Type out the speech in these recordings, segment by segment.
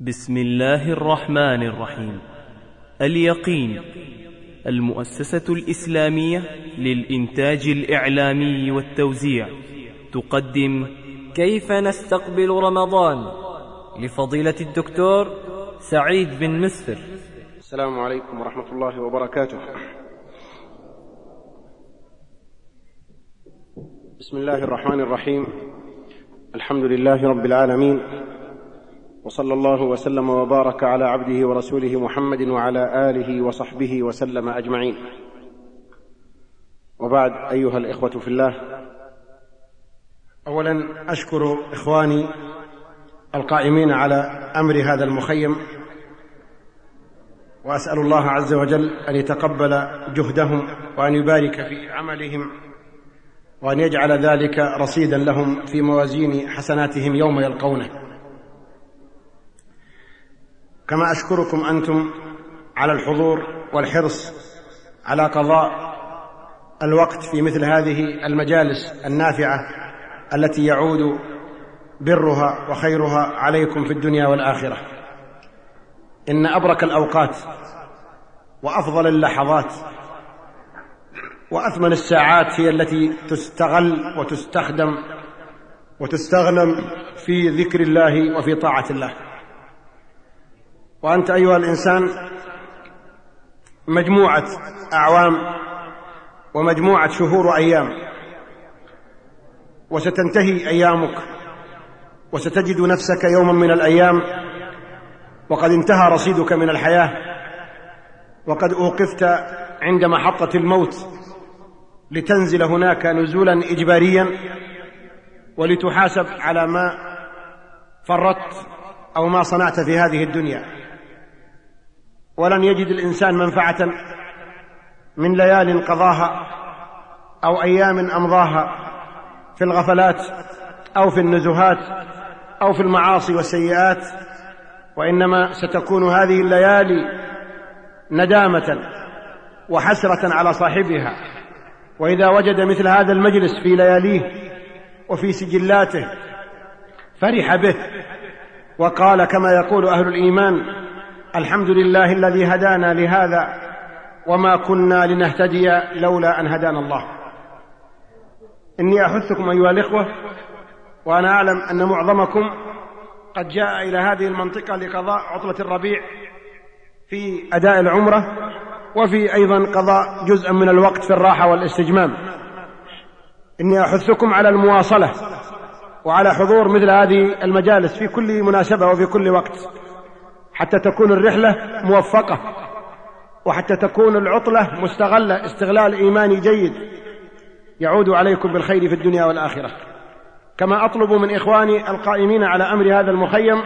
بسم الله الرحمن الرحيم. اليقين. المؤسسة الإسلامية للإنتاج الإعلامي والتوزيع. تقدم كيف نستقبل رمضان؟ لفضيلة الدكتور سعيد بن مسفر. السلام عليكم ورحمة الله وبركاته. بسم الله الرحمن الرحيم. الحمد لله رب العالمين. وصلى الله وسلم وبارك على عبده ورسوله محمد وعلى آله وصحبه وسلم أجمعين. وبعد أيها الإخوة في الله اولا أشكر إخواني القائمين على أمر هذا المخيم وأسأل الله عز وجل أن يتقبل جهدهم وأن يبارك في عملهم وأن يجعل ذلك رصيدا لهم في موازين حسناتهم يوم يلقونه. كما أشكركم أنتم على الحضور والحرص على قضاء الوقت في مثل هذه المجالس النافعة التي يعود برها وخيرها عليكم في الدنيا والآخرة. إن أبرك الأوقات وأفضل اللحظات وأثمن الساعات هي التي تستغل وتستخدم وتستغنم في ذكر الله وفي طاعة الله. وأنت أيها الإنسان مجموعة أعوام ومجموعة شهور وأيام. وستنتهي أيامك وستجد نفسك يوما من الأيام وقد انتهى رصيدك من الحياة وقد أوقفت عند محطة الموت لتنزل هناك نزولا إجباريا ولتحاسب على ما فرطت أو ما صنعت في هذه الدنيا. ولن يجد الإنسان منفعة من ليال قضاها أو أيام أمضاها في الغفلات أو في النزهات أو في المعاصي والسيئات وإنما ستكون هذه الليالي ندامة وحسرة على صاحبها. وإذا وجد مثل هذا المجلس في لياليه وفي سجلاته فرح به وقال كما يقول أهل الإيمان الحمد لله الذي هدانا لهذا وما كنا لنهتدي لولا أن هدانا الله. إني أحثكم أيها الإخوة وأنا أعلم أن معظمكم قد جاء إلى هذه المنطقة لقضاء عطلة الربيع في أداء العمرة وفي أيضا قضاء جزءا من الوقت في الراحة والاستجمام. إني أحثكم على المواصلة وعلى حضور مثل هذه المجالس في كل مناسبة وفي كل وقت. حتى تكون الرحلة موفقة وحتى تكون العطلة مستغلة استغلال إيماني جيد. يعود عليكم بالخير في الدنيا والآخرة. كما أطلب من إخواني القائمين على أمر هذا المخيم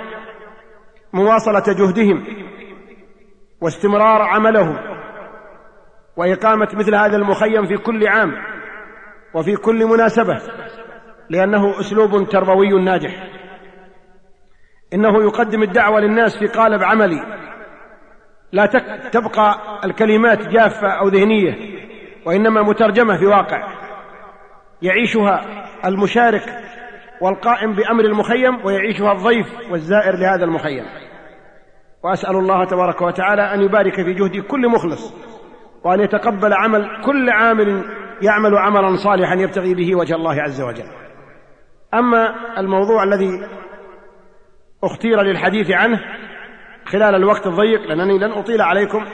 مواصلة جهدهم واستمرار عملهم وإقامة مثل هذا المخيم في كل عام وفي كل مناسبة لأنه أسلوب تربوي ناجح. إنه يقدم الدعوة للناس في قالب عملي. لا تبقى الكلمات جافة أو ذهنية وإنما مترجمة في واقع. يعيشها المشارك والقائم بأمر المخيم ويعيشها الضيف والزائر لهذا المخيم. وأسأل الله تبارك وتعالى أن يبارك في جهد كل مخلص وأن يتقبل عمل كل عامل يعمل عملا صالحا يبتغي به وجه الله عز وجل. أما الموضوع الذي أختير للحديث عنه خلال الوقت الضيق لأنني لن أطيل عليكم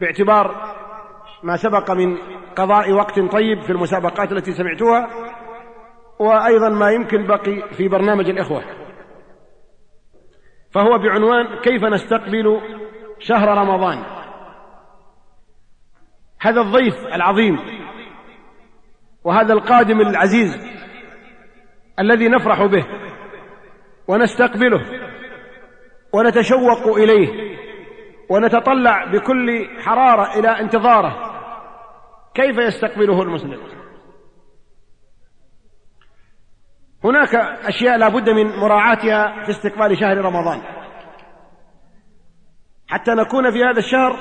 باعتبار ما سبق من قضاء وقت طيب في المسابقات التي سمعتوها وأيضا ما يمكن بقي في برنامج الإخوة. فهو بعنوان كيف نستقبل شهر رمضان. هذا الضيف العظيم وهذا القادم العزيز الذي نفرح به ونستقبله ونتشوق إليه ونتطلع بكل حرارة إلى انتظاره. كيف يستقبله المسلم؟ هناك أشياء لا بد من مراعاتها في استقبال شهر رمضان. حتى نكون في هذا الشهر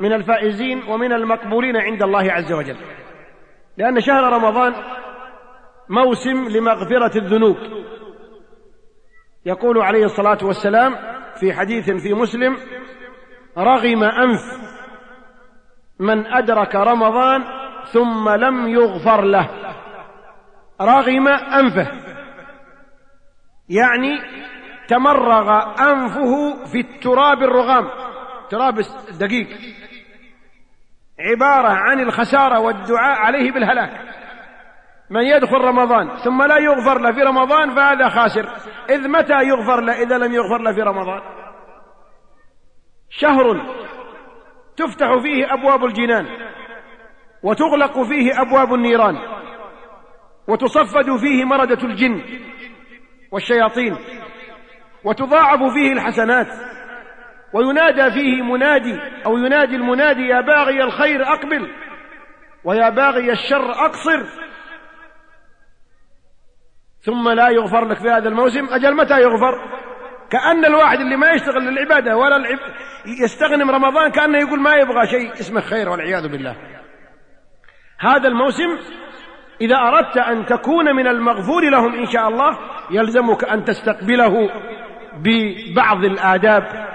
من الفائزين ومن المقبولين عند الله عز وجل. لأن شهر رمضان موسم لمغفرة الذنوب. يقول عليه الصلاة والسلام في حديث في مسلم رغم أنف من أدرك رمضان ثم لم يغفر له. رغم أنفه. يعني تمرغ أنفه في التراب الرغام. تراب الدقيق. عبارة عن الخسارة والدعاء عليه بالهلاك. من يدخل رمضان ثم لا يغفر له في رمضان فهذا خاسر. إذ متى يغفر له إذا لم يغفر له في رمضان؟ شهر تفتح فيه أبواب الجنان وتغلق فيه أبواب النيران وتصفد فيه مردة الجن والشياطين وتضاعف فيه الحسنات وينادى فيه منادي أو ينادي المنادي يا باغي الخير أقبل ويا باغي الشر أقصر. ثم لا يغفر لك في هذا الموسم. أجل متى يغفر؟ كأن الواحد اللي ما يشتغل للعبادة ولا العب... يستغنم رمضان كأنه يقول ما يبغى شيء. اسمه خير والعياذ بالله. هذا الموسم إذا أردت أن تكون من المغفور لهم إن شاء الله يلزمك أن تستقبله ببعض الآداب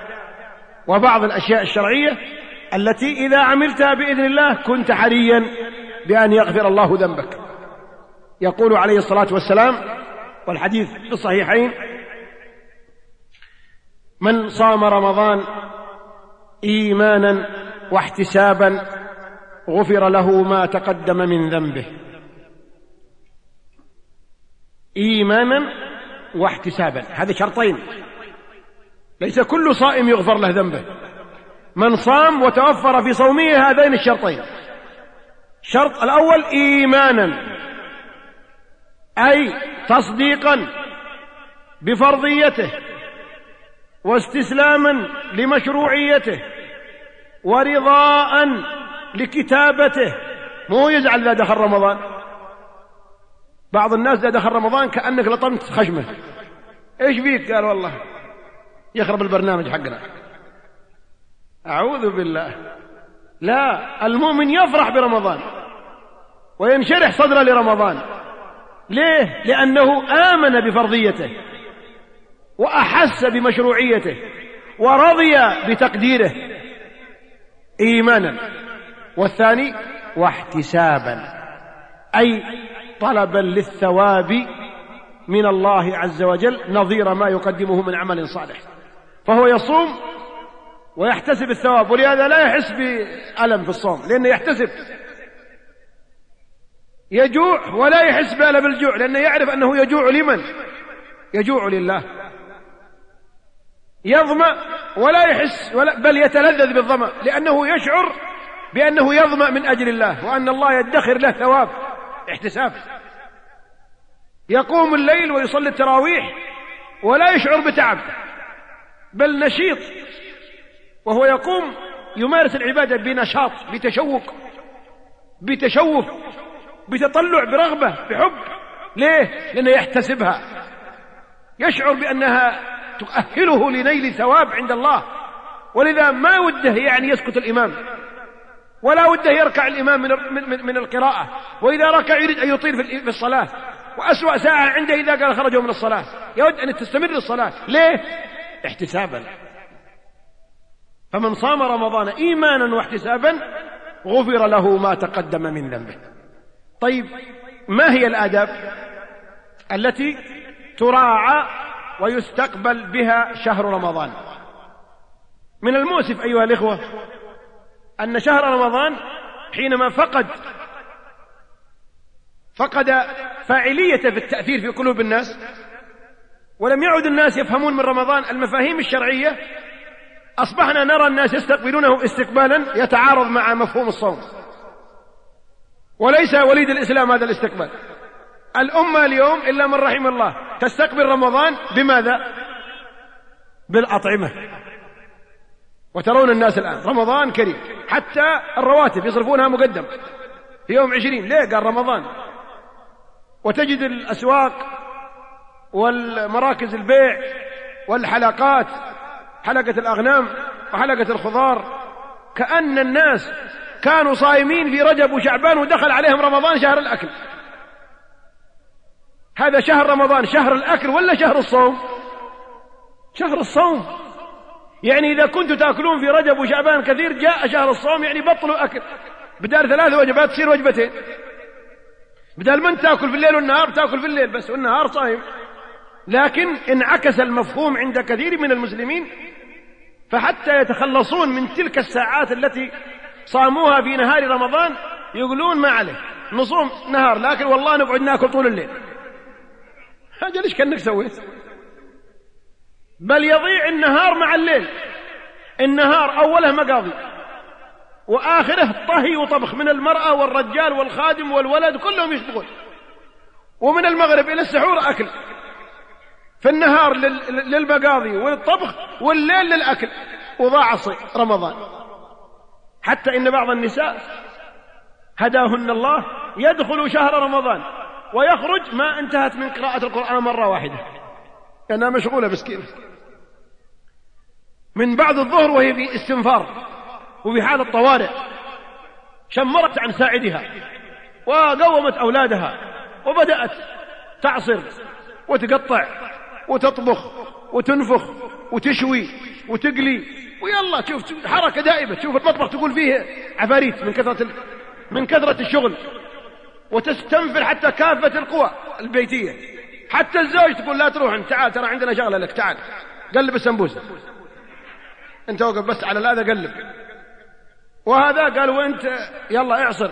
وبعض الأشياء الشرعية التي إذا عملتها بإذن الله كنت حريا بأن يغفر الله ذنبك. يقول عليه الصلاة والسلام والحديث في الصحيحين. من صام رمضان إيمانا واحتسابا غفر له ما تقدم من ذنبه. إيمانا واحتسابا. هذه شرطين. ليس كل صائم يغفر له ذنبه. من صام وتوفر في صومه هذين الشرطين. الشرط الأول إيمانا. أي تصديقا بفرضيته واستسلاما لمشروعيته ورضاء لكتابته. مو يزعل إذا دخل رمضان. بعض الناس إذا دخل رمضان كأنك لطمت خشمه. إيش بيك قال والله يخرب البرنامج حقنا. أعوذ بالله. لا المؤمن يفرح برمضان وينشرح صدره لرمضان. ليه؟ لأنه آمن بفرضيته وأحس بمشروعيته ورضي بتقديره إيمانا. والثاني واحتسابا أي طلبا للثواب من الله عز وجل نظير ما يقدمه من عمل صالح. فهو يصوم ويحتسب الثواب ولهذا لا يحس بألم في الصوم لأنه يحتسب. يجوع ولا يحس بألم الجوع لأنه يعرف أنه يجوع لمن؟ يجوع لله. يظمأ ولا يحس ولا بل يتلذذ بالظمأ لأنه يشعر بأنه يظمأ من أجل الله وأن الله يدخر له ثواب احتساب. يقوم الليل ويصلي التراويح ولا يشعر بتعب بل نشيط. وهو يقوم يمارس العبادة بنشاط بتشوق بتشوف. بتطلع برغبة بحب. ليه؟ لأنه يحتسبها. يشعر بأنها تؤهله لنيل ثواب عند الله. ولذا ما وده يعني يسكت الإمام. ولا وده يركع الإمام من, من, من القراءة. وإذا ركع يريد أن يطيل في الصلاة. وأسوأ ساعة عنده إذا قال خرجوا من الصلاة. يود أن تستمر الصلاة. ليه؟ احتسابا. فمن صام رمضان إيمانا واحتسابا غفر له ما تقدم من ذنبه. طيب ما هي الآداب التي تراعى ويستقبل بها شهر رمضان؟ من المؤسف أيها الإخوة أن شهر رمضان حينما فقد فقد فاعليته في التأثير في قلوب الناس ولم يعد الناس يفهمون من رمضان المفاهيم الشرعية أصبحنا نرى الناس يستقبلونه استقبالا يتعارض مع مفهوم الصوم. وليس وليد الإسلام هذا الاستقبال. الأمة اليوم إلا من رحم الله. تستقبل رمضان بماذا؟ بالأطعمة. وترون الناس الآن رمضان كريم. حتى الرواتب يصرفونها مقدم. في يوم عشرين. ليه؟ قال رمضان. وتجد الأسواق والمراكز البيع والحلقات حلقة الأغنام وحلقة الخضار كأن الناس كانوا صائمين في رجب وشعبان ودخل عليهم رمضان شهر الأكل. هذا شهر رمضان شهر الأكل ولا شهر الصوم؟ شهر الصوم. يعني إذا كنتوا تأكلون في رجب وشعبان كثير جاء شهر الصوم يعني بطلوا أكل بدال ثلاث وجبات تصير وجبتين. بدل ما تأكل في الليل والنهار تأكل في الليل بس والنهار صايم. لكن انعكس المفهوم عند كثير من المسلمين فحتى يتخلصون من تلك الساعات التي صاموها في نهار رمضان يقولون ما عليه. نصوم نهار لكن والله نقعد ناكل طول الليل. هذا ليش كأنك سويت؟ بل يضيع النهار مع الليل. النهار أوله مقاضي وآخره طهي وطبخ. من المرأة والرجال والخادم والولد كلهم يشتغل. ومن المغرب إلى السحور أكل. في النهار للمقاضي والطبخ والليل للأكل. وضاع رمضان. حتى إن بعض النساء هداهن الله يدخل شهر رمضان ويخرج ما انتهت من قراءة القرآن مرة واحدة. لأنها مشغولة مسكينة. من بعد الظهر وهي في استنفار وفي حالة طوارئ شمرت عن ساعدها وقومت أولادها وبدأت تعصر وتقطع وتطبخ وتنفخ وتشوي وتقلي ويلا تشوف حركة دائمة تشوف المطبخ تقول فيه عفاريت من كثرة من كثرة الشغل. وتستنفر حتى كافة القوى البيتية. حتى الزوج تقول لا تروح انت تعال ترى عندنا شغلة لك تعال. قلب السمبوسة. أنت وقف بس على هذا قلب. وهذا قال وأنت يلا اعصر.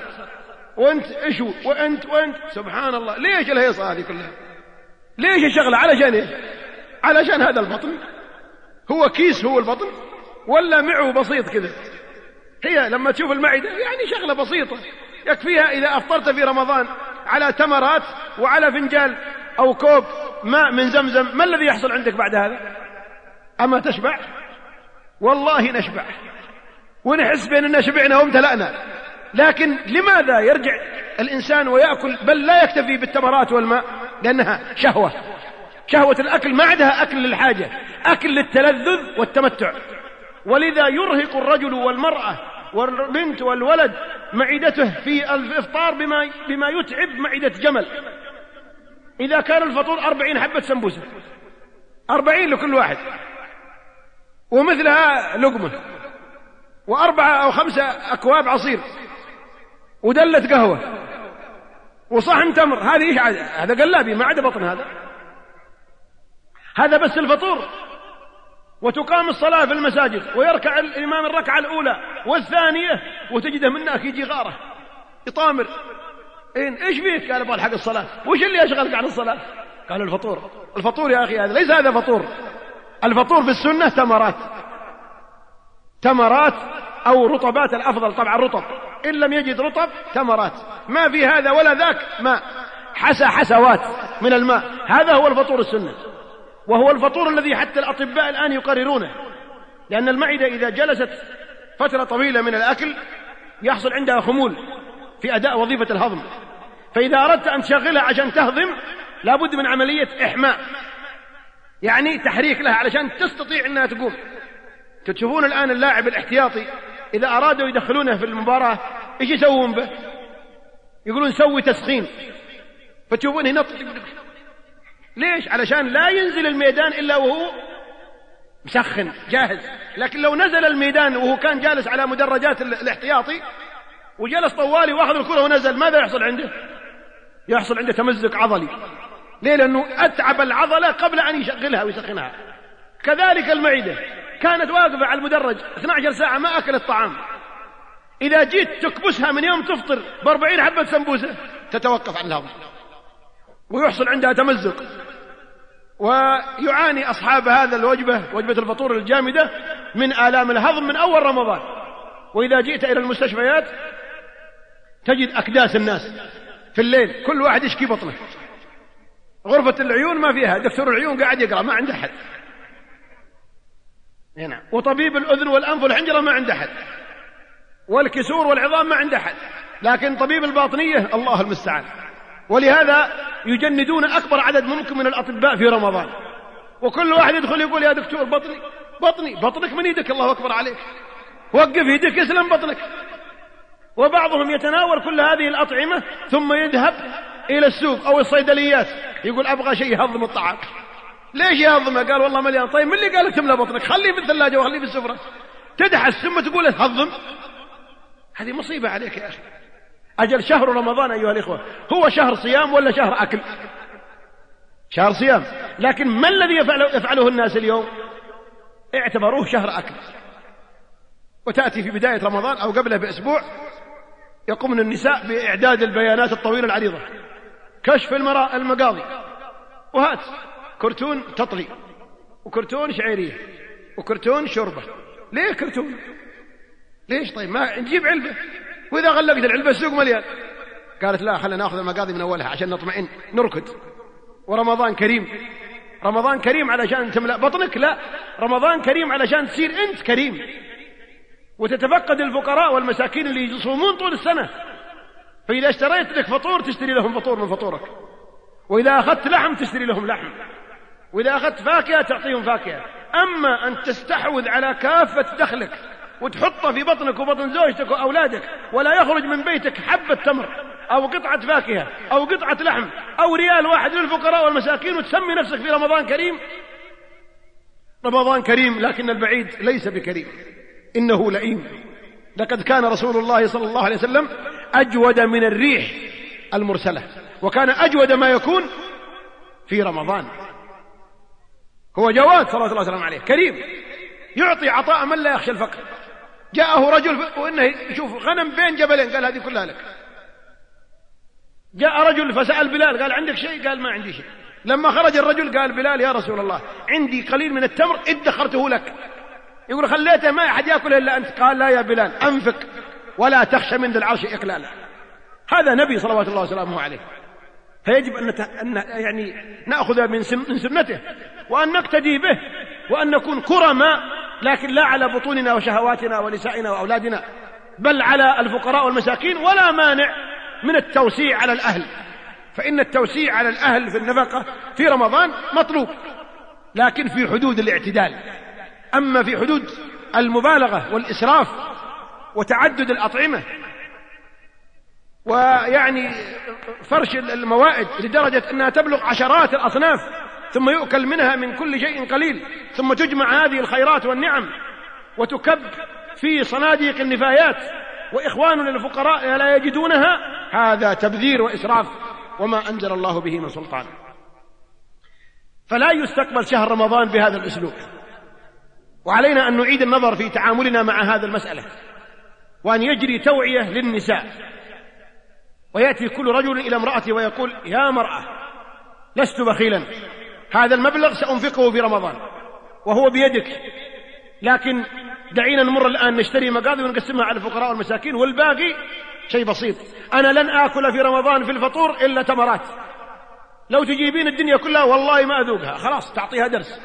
وأنت اشو؟ وأنت وأنت. سبحان الله. ليش الهيصة هذه كلها؟ ليش الشغلة؟ علشان إيش؟ علشان هذا البطن. هو كيس هو البطن. ولا معه بسيط كذا. هي لما تشوف المعدة يعني شغلة بسيطة. يكفيها إذا أفطرت في رمضان على تمرات وعلى فنجان أو كوب ماء من زمزم ما الذي يحصل عندك بعد هذا؟ أما تشبع؟ والله نشبع. ونحس بأننا شبعنا وامتلأنا. لكن لماذا يرجع الإنسان ويأكل؟ بل لا يكتفي بالتمرات والماء لأنها شهوة. شهوة الأكل ما عندها أكل للحاجة. أكل للتلذذ والتمتع. ولذا يرهق الرجل والمرأة والبنت والولد معدته في الإفطار بما, بما يتعب معدة جمل. إذا كان الفطور أربعين حبة سمبوسة. أربعين لكل واحد. ومثلها لقمة. وأربعة أو خمسة أكواب عصير. ودلة قهوة. وصحن تمر. هذه هذا قلابي ما عدا بطن هذا. هذا بس الفطور. وتقام الصلاة في المساجد ويركع الإمام الركعة الأولى والثانية وتجده منك يجي غارة يطامر. إن إيش فيك قال أبغى حق الصلاة. وش اللي يشغلك عن الصلاة؟ قال الفطور. الفطور يا أخي هذا ليس هذا فطور. الفطور في السنة تمرات تمرات أو رطبات الأفضل طبعا رطب. إن لم يجد رطب تمرات ما في هذا ولا ذاك ماء حسى حسوات من الماء. هذا هو الفطور السنة. وهو الفطور الذي حتى الأطباء الآن يقررونه. لأن المعدة إذا جلست فترة طويلة من الأكل يحصل عندها خمول في أداء وظيفة الهضم. فإذا أردت أن تشغلها عشان تهضم لابد من عملية إحماء. يعني تحريك لها علشان تستطيع أنها تقوم. تشوفون الآن اللاعب الاحتياطي إذا أرادوا يدخلونه في المباراة إيش يسوون به؟ يقولون سوي تسخين. فتشوفون هنا ليش؟ علشان لا ينزل الميدان إلا وهو مسخن جاهز. لكن لو نزل الميدان وهو كان جالس على مدرجات الاحتياطي وجلس طوالي وأخذ الكرة ونزل ماذا يحصل عنده؟ يحصل عنده تمزق عضلي. ليه؟ لأنه أتعب العضلة قبل أن يشغلها ويسخنها. كذلك المعدة. كانت واقفة على المدرج 12 ساعة ما أكلت طعام. إذا جيت تكبسها من يوم تفطر بأربعين حبة سمبوسة تتوقف عن الهضم ويحصل عندها تمزق. ويعاني أصحاب هذا الوجبة وجبة الفطور الجامدة من آلام الهضم من أول رمضان. وإذا جئت إلى المستشفيات تجد أكداس الناس في الليل كل واحد يشكي بطنه. غرفة العيون ما فيها دكتور العيون قاعد يقرأ ما عنده أحد. هنا. وطبيب الأذن والأنف والحنجرة ما عنده أحد. والكسور والعظام ما عنده أحد. لكن طبيب الباطنية الله المستعان. ولهذا يجندون أكبر عدد ممكن من الأطباء في رمضان. وكل واحد يدخل يقول يا دكتور بطني بطني بطنك من يدك الله أكبر عليك. وقف يدك يسلم بطنك. وبعضهم يتناول كل هذه الأطعمة ثم يذهب إلى السوق أو الصيدليات. يقول أبغى شيء يهضم الطعام. ليش يهضمه؟ قال والله مليان. طيب من اللي قال تملى بطنك؟ خليه في الثلاجة وخليه في السفرة. تدحس ثم تقول هضم. هذه مصيبة عليك يا أخي. أجل شهر رمضان أيها الإخوة. هو شهر صيام ولا شهر أكل؟ شهر صيام. لكن ما الذي يفعله, يفعله الناس اليوم؟ اعتبروه شهر أكل. وتأتي في بداية رمضان أو قبله بأسبوع يقومن النساء بإعداد البيانات الطويلة العريضة. كشف المرأة المقاضي. وهات. كرتون تطلي وكرتون شعيرية. وكرتون شوربة. ليه كرتون؟ ليش طيب؟ ما نجيب علبة. وإذا غلقت العلبة السوق مليان. قالت لا خلينا نأخذ المقاضي من أولها عشان نطمئن نركض. ورمضان كريم. رمضان كريم علشان تملأ بطنك؟ لا. رمضان كريم علشان تصير أنت كريم. وتتفقد الفقراء والمساكين اللي يصومون طول السنة. فإذا اشتريت لك فطور تشتري لهم فطور من فطورك. وإذا أخذت لحم تشتري لهم لحم. وإذا أخذت فاكهة تعطيهم فاكهة. أما أن تستحوذ على كافة دخلك وتحطه في بطنك وبطن زوجتك وأولادك ولا يخرج من بيتك حبة تمر أو قطعة فاكهة أو قطعة لحم أو ريال واحد للفقراء والمساكين وتسمي نفسك في رمضان كريم. رمضان كريم لكن البعيد ليس بكريم. إنه لئيم. لقد كان رسول الله صلى الله عليه وسلم أجود من الريح المرسلة وكان أجود ما يكون في رمضان. هو جواد صلى الله عليه وسلم عليه. كريم. يعطي عطاء من لا يخشى الفقر. جاءه رجل وإنه يشوف غنم بين جبلين قال هذه كلها لك. جاء رجل فسأل بلال قال عندك شيء؟ قال ما عندي شيء. لما خرج الرجل قال بلال يا رسول الله عندي قليل من التمر ادخرته لك. يقول خليته ما أحد يأكل إلا أنت. قال لا يا بلال أنفق ولا تخشى من ذي العرش إقلالا هذا نبي صلوات الله وسلامه عليه. فيجب أن. أن يعني نأخذ من. من سنته وأن نقتدي به وأن نكون كرماء لكن لا على بطوننا وشهواتنا ونسائنا وأولادنا بل على الفقراء والمساكين ولا مانع من التوسيع على الأهل. فإن التوسيع على الأهل في النفقة في رمضان مطلوب لكن في حدود الاعتدال. أما في حدود المبالغة والإسراف وتعدد الأطعمة ويعني فرش الموائد لدرجة أنها تبلغ عشرات الأصناف ثم يؤكل منها من كل شيء قليل ثم تجمع هذه الخيرات والنعم وتكب في صناديق النفايات وإخواننا الفقراء لا يجدونها. هذا تبذير وإسراف وما أنزل الله به من سلطان. فلا يستقبل شهر رمضان بهذا الأسلوب. وعلينا أن نعيد النظر في تعاملنا مع هذا المسألة وأن يجري توعية للنساء. ويأتي كل رجل إلى امرأته ويقول يا مرأة لست بخيلا. هذا المبلغ سأنفقه في رمضان وهو بيدك. لكن دعينا نمر الآن نشتري مقاضي ونقسمها على الفقراء والمساكين والباقي شيء بسيط. أنا لن آكل في رمضان في الفطور إلا تمرات. لو تجيبين الدنيا كلها والله ما أذوقها. خلاص تعطيها درس.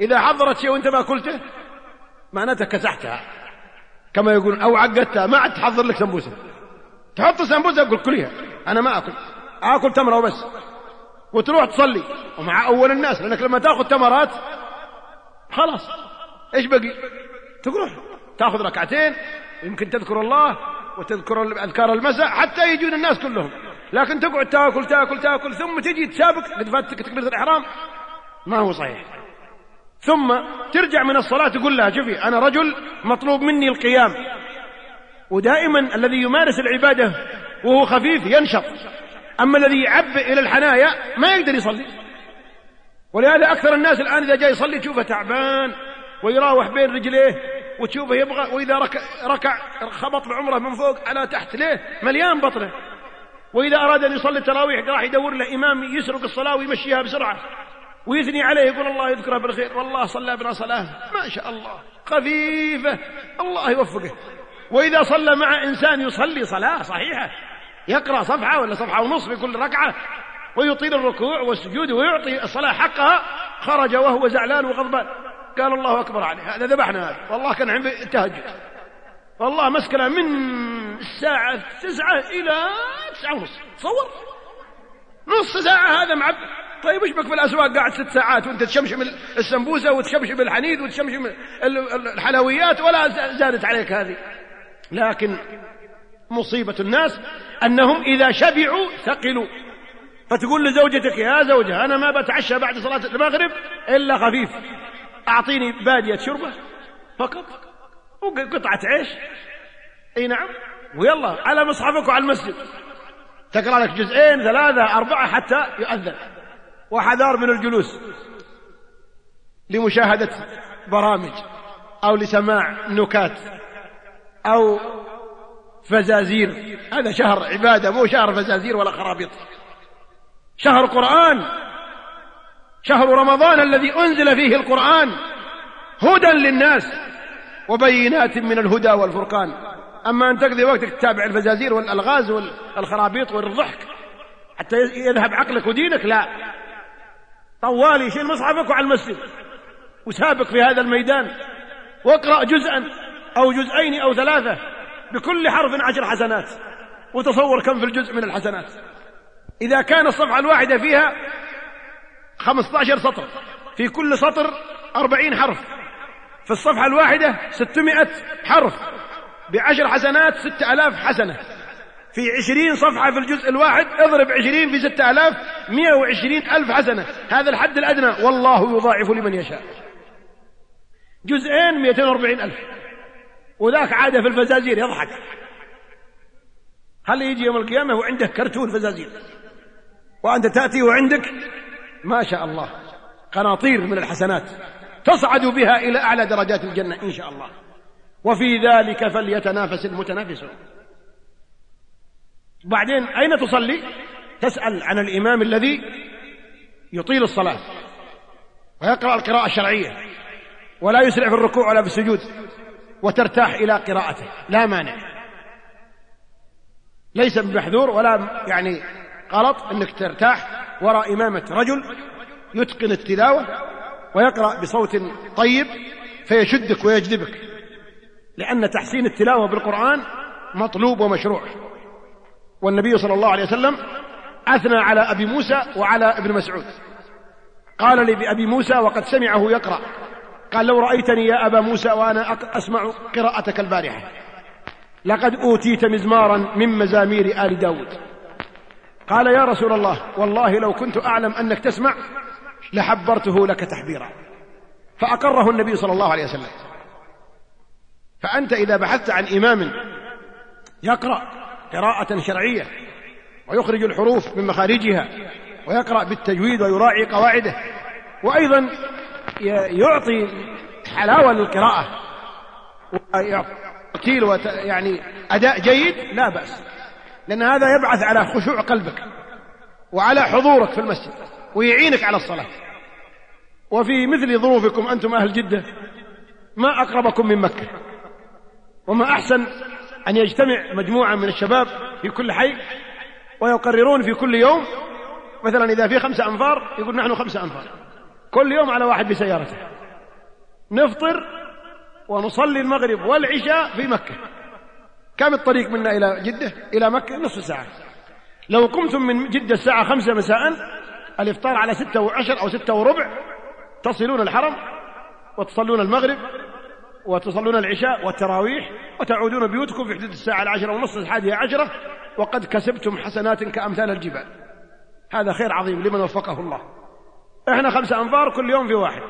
إذا حضرت شيء وأنت ما أكلته معناته كسحتها. كما يقولون أو عقدتها ما عاد تحضر لك سمبوسة. تحط سمبوسة أقول كليها أنا ما أكل. آكل تمرة وبس. وتروح تصلي. ومع أول الناس لأنك لما تأخذ تمرات خلاص. إيش بقي؟ تروح تأخذ ركعتين يمكن تذكر الله وتذكر أذكار المساء حتى يجون الناس كلهم. لكن تقعد تأكل تأكل تأكل ثم تجي تسابق قد فاتك تكبيرة الإحرام. ما هو صحيح. ثم ترجع من الصلاة تقول لها شوفي أنا رجل مطلوب مني القيام. ودائما الذي يمارس العبادة وهو خفيف ينشط. أما الذي يعبئ إلى الحنايا ما يقدر يصلي. ولهذا أكثر الناس الآن إذا جاء يصلي تشوفه تعبان ويراوح بين رجليه وتشوفه يبغى وإذا ركع, ركع خبط بعمره من فوق على تحت ليه؟ مليان بطنه. وإذا أراد أن يصلي التراويح راح يدور له إمام يسرق الصلاة ويمشيها بسرعة. ويثني عليه يقول الله يذكره بالخير. والله صلى بنا صلاة. ما شاء الله. خفيفة. الله يوفقه. وإذا صلى مع إنسان يصلي صلاة صحيحة. يقرأ صفحة ولا صفحة ونصف في كل ركعة ويطيل الركوع والسجود ويعطي الصلاة حقها خرج وهو زعلان وغضبان. قال الله أكبر عليه. هذا ذبحنا. هذا والله كان عند التهجد والله مسكنا من الساعة تسعة إلى تسعة ونص تصور نص ساعة هذا معب. طيب إيش بك في الأسواق؟ قاعد ست ساعات وأنت تشمشم السمبوسة وتشمشم الحنيد وتشمشم الحلويات ولا زادت عليك هذه. لكن مصيبة الناس أنهم إذا شبعوا ثقلوا. فتقول لزوجتك يا زوجة أنا ما بتعشى بعد صلاة المغرب إلا خفيف. أعطيني بادية شربة فقط وقطعة عيش. إي نعم. ويلا على مصحفك وعلى المسجد. تقرأ لك جزئين ثلاثة أربعة حتى يؤذن. وحذار من الجلوس لمشاهدة برامج أو لسماع نكات أو فزازير. هذا شهر عبادة مو شهر فزازير ولا خرابيط. شهر قرآن. شهر رمضان الذي أنزل فيه القرآن. هدى للناس وبينات من الهدى والفرقان. أما أن تقضي وقتك تتابع الفزازير والألغاز والخرابيط والضحك حتى يذهب عقلك ودينك لا. طوالي شيل مصحفك وعلى المسجد. وسابق في هذا الميدان. واقرأ جزءا أو جزئين أو ثلاثة. بكل حرف عشر حسنات. وتصور كم في الجزء من الحسنات. إذا كان الصفحة الواحدة فيها خمسة عشر سطر. في كل سطر أربعين حرف. في الصفحة الواحدة ستمائة حرف. بعشر حسنات ستة ألاف حسنة. في عشرين صفحة في الجزء الواحد اضرب عشرين في ستة ألاف مئة وعشرين ألف حسنة. هذا الحد الأدنى. والله يضاعف لمن يشاء. جزئين مئتين وأربعين ألف. وذاك عادة في الفزازير يضحك. هل يجي يوم القيامة وعنده كرتون فزازير وأنت تأتي وعندك ما شاء الله قناطير من الحسنات تصعد بها إلى أعلى درجات الجنة إن شاء الله. وفي ذلك فليتنافس المتنافسون. بعدين أين تصلي؟ تسأل عن الإمام الذي يطيل الصلاة ويقرأ القراءة الشرعية ولا يسرع في الركوع ولا في السجود. وترتاح إلى قراءته. لا مانع. ليس بمحذور ولا يعني غلط أنك ترتاح وراء إمامة رجل يتقن التلاوة ويقرأ بصوت طيب فيشدك ويجذبك لأن تحسين التلاوة بالقرآن مطلوب ومشروع. والنبي صلى الله عليه وسلم أثنى على أبي موسى وعلى ابن مسعود. قال لي بأبي موسى وقد سمعه يقرأ. قال لو رأيتني يا أبا موسى وأنا أسمع قراءتك البارحة. لقد أوتيت مزمارا من مزامير آل داود. قال يا رسول الله والله لو كنت أعلم أنك تسمع لحبرته لك تحبيرا. فأقره النبي صلى الله عليه وسلم. فأنت إذا بحثت عن إمام يقرأ قراءة شرعية ويخرج الحروف من مخارجها ويقرأ بالتجويد ويراعي قواعده وأيضا يعطي حلاوة للقراءة. ويعطي يعني أداء جيد لا بأس. لأن هذا يبعث على خشوع قلبك وعلى حضورك في المسجد ويعينك على الصلاة. وفي مثل ظروفكم أنتم أهل جدة ما أقربكم من مكة. وما أحسن أن يجتمع مجموعة من الشباب في كل حي ويقررون في كل يوم. مثلا إذا في خمسة أنفار يقول نحن خمسة أنفار. كل يوم على واحد بسيارته. نفطر ونصلي المغرب والعشاء في مكة. كم الطريق منا إلى جدة؟ إلى مكة نصف ساعة. لو قمتم من جدة الساعة خمسة مساء الإفطار على ستة وعشر أو ستة وربع تصلون الحرم وتصلون المغرب وتصلون العشاء والتراويح وتعودون بيوتكم في حدود الساعة العاشرة ونصف الحادية عشرة وقد كسبتم حسنات كأمثال الجبال. هذا خير عظيم لمن وفقه الله. إحنا خمسة أنفار كل يوم في واحد.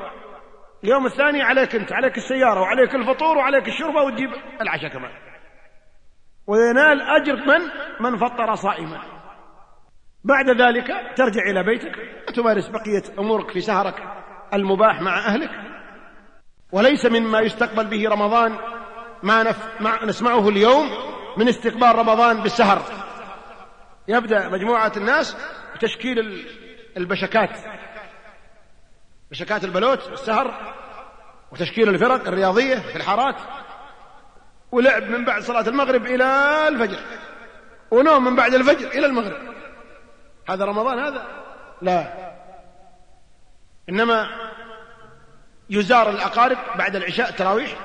اليوم الثاني عليك انت عليك السيارة وعليك الفطور وعليك الشربة وتجيب العشاء كمان. وينال أجر من؟ من فطر صائما. بعد ذلك ترجع إلى بيتك وتمارس بقية أمورك في سهرك المباح مع أهلك. وليس مما يستقبل به رمضان ما, نف... ما نسمعه اليوم من استقبال رمضان بالسهر. يبدأ مجموعة الناس بتشكيل البشكات. بشكات البلوت السهر وتشكيل الفرق الرياضية في الحارات ولعب من بعد صلاة المغرب إلى الفجر ونوم من بعد الفجر إلى المغرب. هذا رمضان هذا؟ لا. إنما يزار الأقارب بعد العشاء التراويح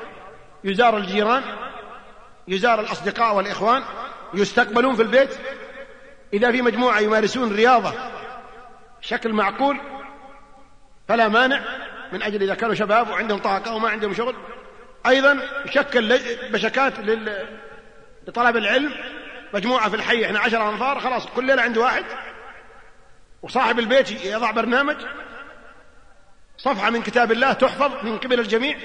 يزار الجيران يزار الأصدقاء والإخوان يستقبلون في البيت. إذا في مجموعة يمارسون رياضة بشكل معقول فلا مانع من أجل إذا كانوا شباب وعندهم طاقة وما عندهم شغل. أيضا شكل بشكات لطلب العلم. مجموعة في الحي إحنا عشر أنفار خلاص كل ليلة عند واحد. وصاحب البيت يضع برنامج. صفحة من كتاب الله تحفظ من قبل الجميع.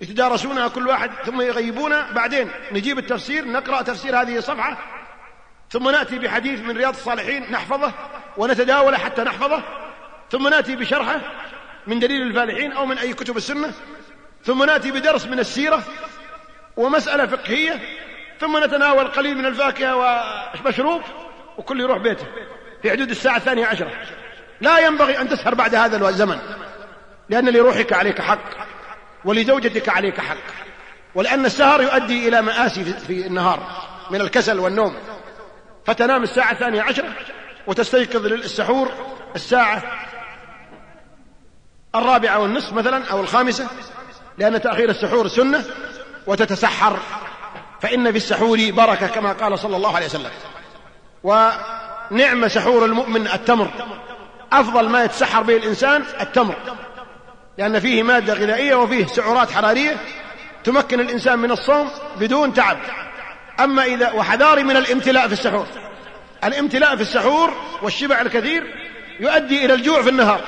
يتدارسونها كل واحد ثم يغيبونها بعدين نجيب التفسير نقرأ تفسير هذه الصفحة. ثم نأتي بحديث من رياض الصالحين نحفظه ونتداوله حتى نحفظه. ثم نأتي بشرحه من دليل الفالحين أو من أي كتب السنة ثم نأتي بدرس من السيرة ومسألة فقهية ثم نتناول قليل من الفاكهة ومشروب وكل يروح بيته في حدود الساعة الثانية عشرة. لا ينبغي أن تسهر بعد هذا الزمن لأن لروحك عليك حق ولزوجتك عليك حق ولأن السهر يؤدي إلى مآسي في النهار من الكسل والنوم. فتنام الساعة الثانية عشرة وتستيقظ للسحور الساعة الرابعة والنصف مثلا أو الخامسة لأن تأخير السحور سنة وتتسحر فإن في السحور بركة كما قال صلى الله عليه وسلم. ونعم سحور المؤمن التمر. أفضل ما يتسحر به الإنسان التمر لأن فيه مادة غذائية وفيه سعرات حرارية تمكن الإنسان من الصوم بدون تعب. أما إذا وحذاري من الامتلاء في السحور. الامتلاء في السحور والشبع الكثير يؤدي إلى الجوع في النهار.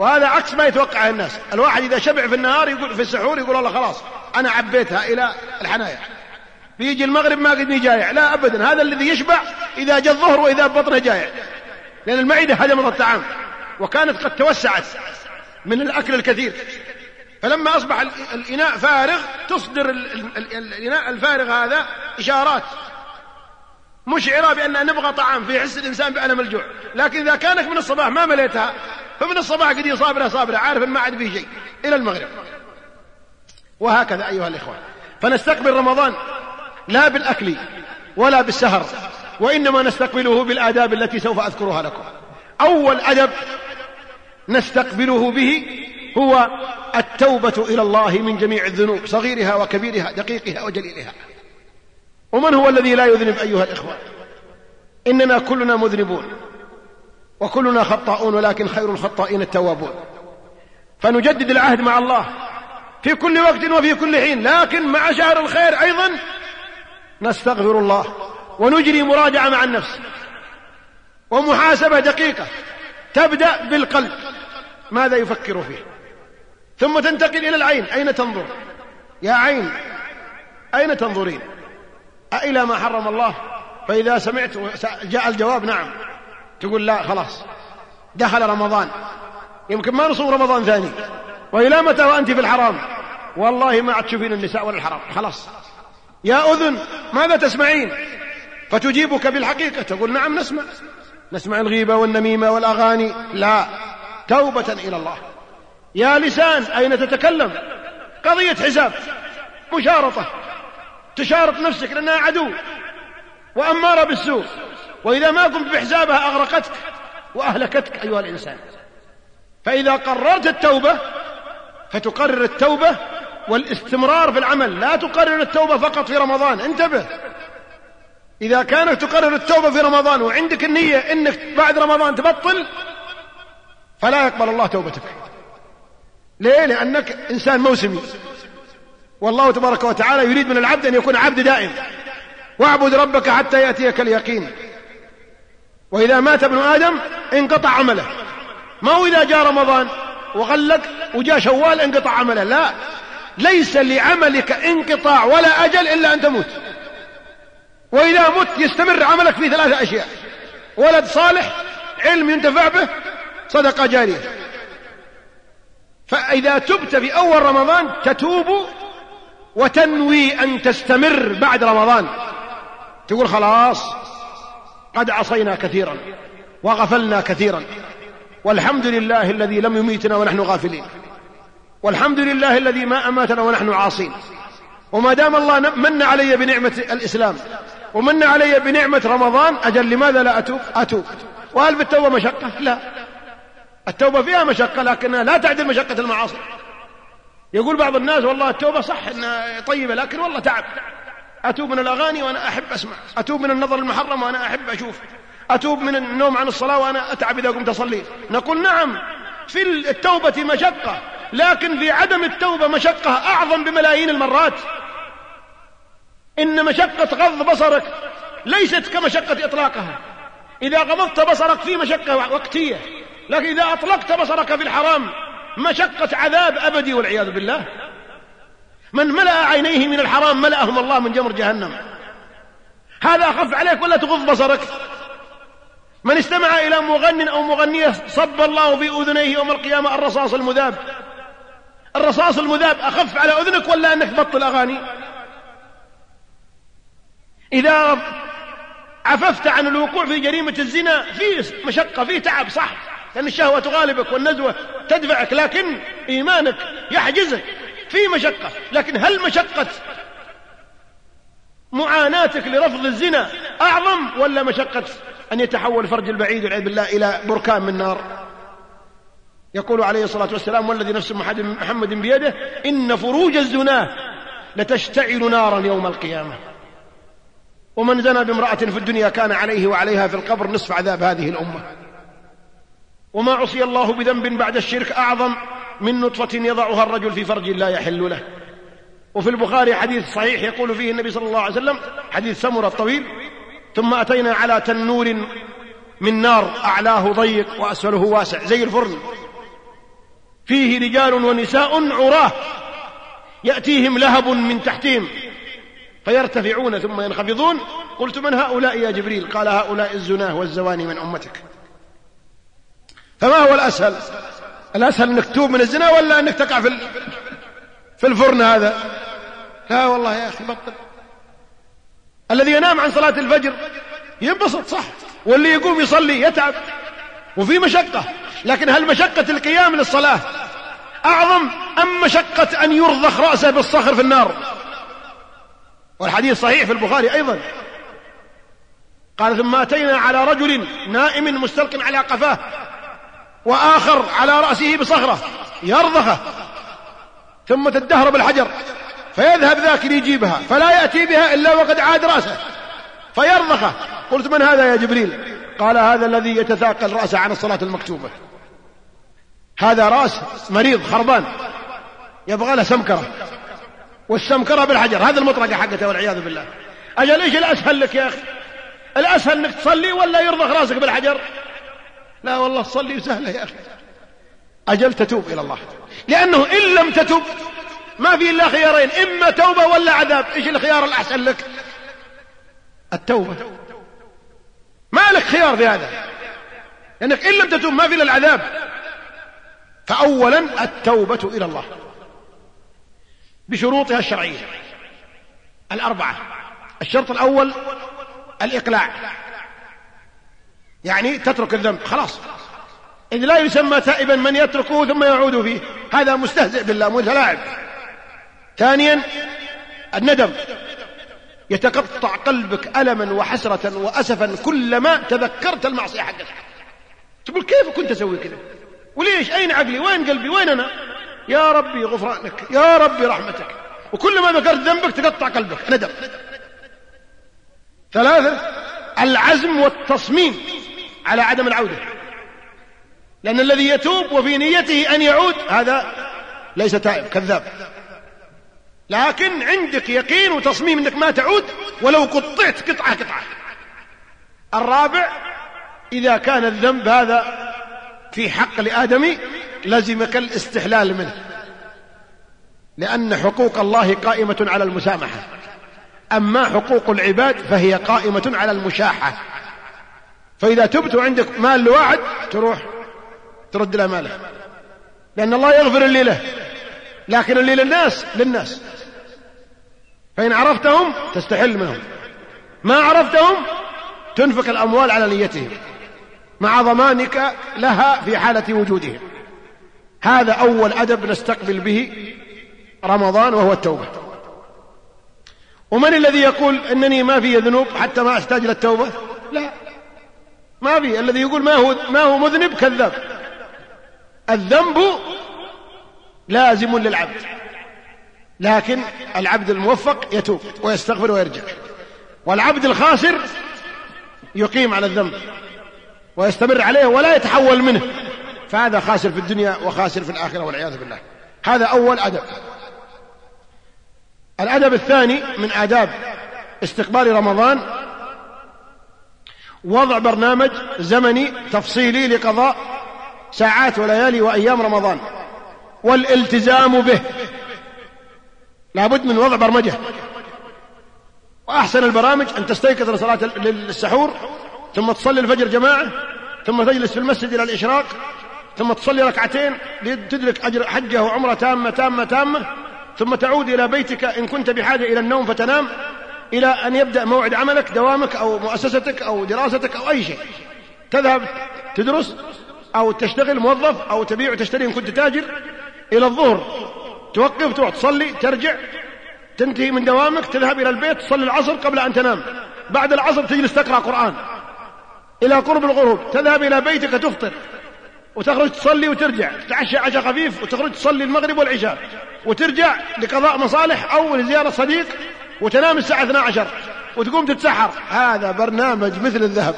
وهذا عكس ما يتوقعه الناس. الواحد إذا شبع في النهار يقول في السحور يقول الله خلاص أنا عبيتها إلى الحنايا. بيجي المغرب ما قدني جايع. لا أبدا. هذا الذي يشبع إذا جاء الظهر وإذا بطنه جايع. لأن المعدة هدمت الطعام وكانت قد توسعت من الأكل الكثير. فلما أصبح الإناء فارغ تصدر الإناء الفارغ هذا إشارات مشعرة بأن نبغى طعام. فيحس الإنسان بألم الجوع. لكن إذا كانك من الصباح ما مليتها فمن الصباح قد صابرة صابرة عارف ما عاد فيه شيء. إلى المغرب. وهكذا أيها الإخوة. فنستقبل رمضان لا بالأكل ولا بالسهر وإنما نستقبله بالآداب التي سوف أذكرها لكم. أول أدب نستقبله به هو التوبة إلى الله من جميع الذنوب صغيرها وكبيرها دقيقها وجليلها. ومن هو الذي لا يذنب أيها الإخوة؟ إننا كلنا مذنبون. وكلنا خطاؤون ولكن خير الخطائين التوابون. فنجدد العهد مع الله في كل وقت وفي كل حين لكن مع شهر الخير أيضا نستغفر الله ونجري مراجعة مع النفس. ومحاسبة دقيقة تبدأ بالقلب. ماذا يفكر فيه؟ ثم تنتقل إلى العين. أين تنظر؟ يا عين أين تنظرين؟ أإلى ما حرم الله؟ فإذا سمعت جاء الجواب نعم. تقول لا خلاص. دخل رمضان. يمكن ما نصوم رمضان ثاني. وإلى متى وأنت في الحرام؟ والله ما عاد تشوفين النساء ولا الحرام. خلاص. يا أذن ماذا تسمعين؟ فتجيبك بالحقيقة. تقول نعم نسمع. نسمع الغيبة والنميمة والأغاني. لا. توبة إلى الله. يا لسان أين تتكلم؟ قضية حساب. مشارطة. تشارط نفسك لأنها عدو. وأمارة بالسوء. وإذا ما قمت بحسابها أغرقتك وأهلكتك أيها الإنسان. فإذا قررت التوبة فتقرر التوبة والاستمرار في العمل. لا تقرر التوبة فقط في رمضان انتبه. إذا كانت تقرر التوبة في رمضان وعندك النية أنك بعد رمضان تبطل فلا يقبل الله توبتك. ليه؟ لأنك إنسان موسمي. والله تبارك وتعالى يريد من العبد أن يكون عبد دائم. واعبد ربك حتى يأتيك اليقين. وإذا مات ابن آدم انقطع عمله. ما هو إذا جاء رمضان وغلق وجاء شوال انقطع عمله؟ لا. ليس لعملك انقطاع ولا أجل إلا أن تموت. وإذا مت يستمر عملك في ثلاثة أشياء. ولد صالح علم ينتفع به صدقة جارية. فإذا تبت في أول رمضان تتوب وتنوي أن تستمر بعد رمضان. تقول خلاص قد عصينا كثيرا وغفلنا كثيرا. والحمد لله الذي لم يميتنا ونحن غافلين. والحمد لله الذي ما أماتنا ونحن عاصين. وما دام الله من علي بنعمة الإسلام ومن علي بنعمة رمضان أجل لماذا لا أتوب؟ أتوب. وهل في التوبة مشقة؟ لا. التوبة فيها مشقة لكنها لا تعدل مشقة المعاصي. يقول بعض الناس والله التوبة صح إنها طيبة لكن والله تعب. أتوب من الأغاني وأنا أحب أسمع. أتوب من النظر المحرم وأنا أحب أشوف. أتوب من النوم عن الصلاة وأنا أتعب إذا قمت أصلي. نقول نعم في التوبة مشقة لكن في عدم التوبة مشقة أعظم بملايين المرات. إن مشقة غض بصرك ليست كمشقة إطلاقها. إذا غضضت بصرك في مشقة وقتية لكن إذا أطلقت بصرك في الحرام مشقة عذاب أبدي والعياذ بالله. من ملأ عينيه من الحرام ملأهم الله من جمر جهنم. هذا أخف عليك ولا تغض بصرك؟ من استمع إلى مغن أو مغنية صب الله في أذنيه يوم القيامة الرصاص المذاب. الرصاص المذاب أخف على أذنك ولا أنك تبطل أغاني إذا عففت عن الوقوع في جريمة الزنا في مشقة في تعب صح لأن الشهوة تغالبك والنزوة تدفعك لكن إيمانك يحجزك. في مشقة لكن هل مشقة معاناتك لرفض الزنا أعظم ولا مشقة أن يتحول فرج البعيد والعياذ بالله إلى بركان من نار؟ يقول عليه الصلاة والسلام والذي نفس محمد بيده إن فروج الزناه لتشتعل نارا يوم القيامة. ومن زنى بامرأة في الدنيا كان عليه وعليها في القبر نصف عذاب هذه الأمة. وما عصي الله بذنب بعد الشرك أعظم من نطفة يضعها الرجل في فرج لا يحل له. وفي البخاري حديث صحيح يقول فيه النبي صلى الله عليه وسلم حديث سمرة الطويل ثم أتينا على تنور من نار أعلاه ضيق وأسفله واسع زي الفرن. فيه رجال ونساء عراه يأتيهم لهب من تحتهم فيرتفعون ثم ينخفضون. قلت من هؤلاء يا جبريل؟ قال هؤلاء الزناه والزواني من أمتك. فما هو الأسهل؟ الأسهل أنك تتوب من الزنا ولا أنك تقع في في الفرن هذا؟ لا والله يا أخي بطل. الذي ينام عن صلاة الفجر ينبسط صح. واللي يقوم يصلي يتعب وفي مشقة. لكن هل مشقة القيام للصلاة أعظم أم مشقة أن يرضخ رأسه بالصخر في النار؟ والحديث صحيح في البخاري أيضا. قال ثم أتينا على رجل نائم مستلق على قفاه وآخر على رأسه بصخرة يرضخه ثم تدهر بالحجر فيذهب ذاك ليجيبها فلا يأتي بها إلا وقد عاد رأسه فيرضخه. قلت من هذا يا جبريل؟ قال هذا الذي يتثاقل رأسه عن الصلاة المكتوبة. هذا رأس مريض خربان يبغى له سمكرة والسمكرة بالحجر هذا المطرقة حقته والعياذ بالله. أجل إيش الأسهل لك يا أخي؟ الأسهل أنك تصلي ولا يرضخ رأسك بالحجر؟ لا والله تصلي سهلة يا أخي. أجل تتوب إلى الله. لأنه إن لم تتب ما في إلا خيارين إما توبة ولا عذاب. إيش الخيار الأحسن لك؟ التوبة. ما لك خيار في هذا؟ لأنك إن لم تتوب ما في إلا العذاب. فأولا التوبة إلى الله. بشروطها الشرعية. الأربعة. الشرط الأول الإقلاع. يعني تترك الذنب خلاص. إذ لا يسمى تائبا من يتركه ثم يعود فيه. هذا مستهزئ بالله متلاعب ثانيا الندم. يتقطع قلبك ألما وحسرة وأسفا كلما تذكرت المعصية حقتك تقول كيف كنت أسوي كذا وليش؟ أين عقلي؟ وين قلبي؟ وين أنا؟ يا ربي غفرانك يا ربي رحمتك. وكلما ذكرت ذنبك تقطع قلبك. ندم. ثلاثة العزم والتصميم. على عدم العودة. لأن الذي يتوب وفي نيته أن يعود هذا ليس تائب كذاب. لكن عندك يقين وتصميم أنك ما تعود ولو قطعت قطعة قطعة. الرابع إذا كان الذنب هذا في حق لادمي لزمك الاستحلال منه. لأن حقوق الله قائمة على المسامحة. أما حقوق العباد فهي قائمة على المشاحة. فإذا تبت وعندك مال لواحد تروح ترد له ماله. لأن الله يغفر اللي له لكن اللي للناس للناس. فإن عرفتهم تستحل منهم. ما عرفتهم تنفق الأموال على نيتهم. مع ضمانك لها في حالة وجودهم. هذا أول أدب نستقبل به رمضان وهو التوبة. ومن الذي يقول أنني ما في ذنوب حتى ما أحتاج إلى التوبة؟ لا. ما في الذي يقول ما هو ما هو مذنب كذاب. الذنب لازم للعبد. لكن العبد الموفق يتوب ويستغفر ويرجع. والعبد الخاسر يقيم على الذنب ويستمر عليه ولا يتحول منه. فهذا خاسر في الدنيا وخاسر في الآخرة والعياذ بالله. هذا أول أدب. الأدب الثاني من آداب استقبال رمضان وضع برنامج زمني تفصيلي لقضاء ساعات وليالي وأيام رمضان والالتزام به. لابد من وضع برمجة. وأحسن البرامج أن تستيقظ لصلاة للسحور ثم تصلي الفجر جماعة ثم تجلس في المسجد إلى الإشراق ثم تصلي ركعتين لتدرك أجر حجة وعمرة تامة تامة تامة ثم تعود إلى بيتك إن كنت بحاجة إلى النوم فتنام. إلى أن يبدأ موعد عملك دوامك أو مؤسستك أو دراستك أو أي شيء. تذهب تدرس أو تشتغل موظف أو تبيع وتشتري إن كنت تاجر إلى الظهر. توقف تروح تصلي ترجع تنتهي من دوامك تذهب إلى البيت تصلي العصر قبل أن تنام. بعد العصر تجلس تقرأ قرآن. إلى قرب الغروب تذهب إلى بيتك تفطر وتخرج تصلي وترجع. تتعشى عشاء خفيف وتخرج تصلي المغرب والعشاء وترجع لقضاء مصالح أو لزيارة صديق وتنام الساعة 12 وتقوم تتسحر. هذا برنامج مثل الذهب.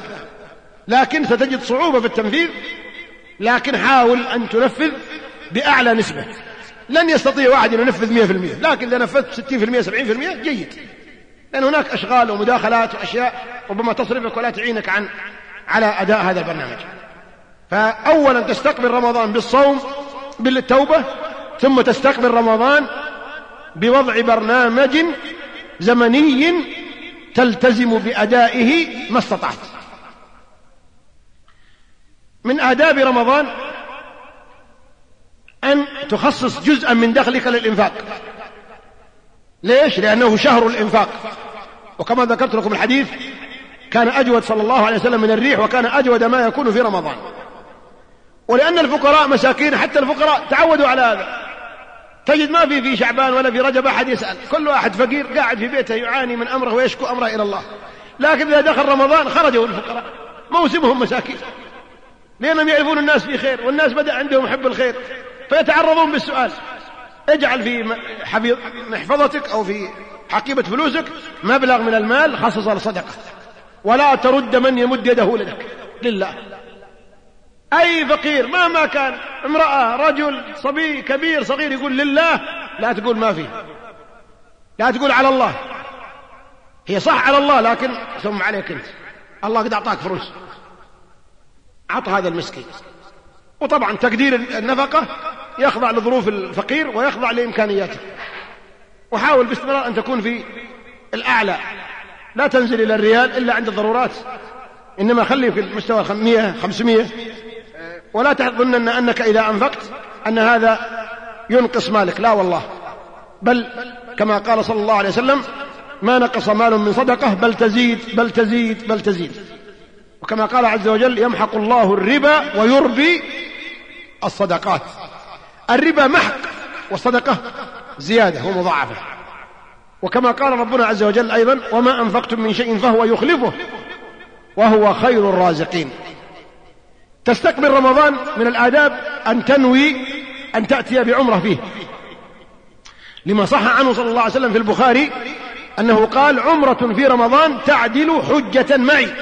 لكن ستجد صعوبة في التنفيذ. لكن حاول أن تنفذ بأعلى نسبة. لن يستطيع واحد أن ينفذ 100% لكن إذا نفذت 60% 70% جيد. لأن هناك أشغال ومداخلات وأشياء ربما تصرفك ولا تعينك عن على أداء هذا البرنامج. فأولا تستقبل رمضان بالصوم بالتوبة ثم تستقبل رمضان بوضع برنامج زمني تلتزم بأدائه ما استطعت. من آداب رمضان أن تخصص جزءا من دخلك للإنفاق. ليش؟ لأنه شهر الإنفاق. وكما ذكرت لكم الحديث كان أجود صلى الله عليه وسلم من الريح وكان أجود ما يكون في رمضان. ولأن الفقراء مساكين حتى الفقراء تعودوا على هذا. تجد ما في في شعبان ولا في رجب أحد يسأل. كل واحد فقير قاعد في بيته يعاني من أمره ويشكو أمره إلى الله. لكن إذا دخل رمضان خرجوا الفقراء موسمهم مساكين. لأنهم يعرفون الناس في خير والناس بدأ عندهم حب الخير. فيتعرضون بالسؤال. اجعل في محفظتك أو في حقيبة فلوسك مبلغ من المال خصصه لصدقة. ولا ترد من يمد يده لك. لله. أي فقير مهما كان امرأة رجل صبي كبير صغير يقول لله لا تقول ما في لا تقول على الله. هي صح على الله لكن ثم عليك أنت. الله قد أعطاك فلوس. أعط هذا المسكين. وطبعا تقدير النفقة يخضع لظروف الفقير ويخضع لإمكانياته. وحاول باستمرار أن تكون في الأعلى. لا تنزل إلى الريال إلا عند الضرورات. إنما خلي في المستوى 100 500 ولا تظن أنك إذا أنفقت أن هذا ينقص مالك. لا والله. بل كما قال صلى الله عليه وسلم ما نقص مال من صدقة بل تزيد بل تزيد بل تزيد. وكما قال عز وجل يمحق الله الربا ويربي الصدقات. الربا محق والصدقة زيادة ومضاعفة. وكما قال ربنا عز وجل أيضا وما أنفقتم من شيء فهو يخلفه وهو خير الرازقين. تستقبل رمضان من الآداب أن تنوي أن تأتي بعمرة فيه. لما صح عنه صلى الله عليه وسلم في البخاري أنه قال عمرة في رمضان تعدل حجة معي.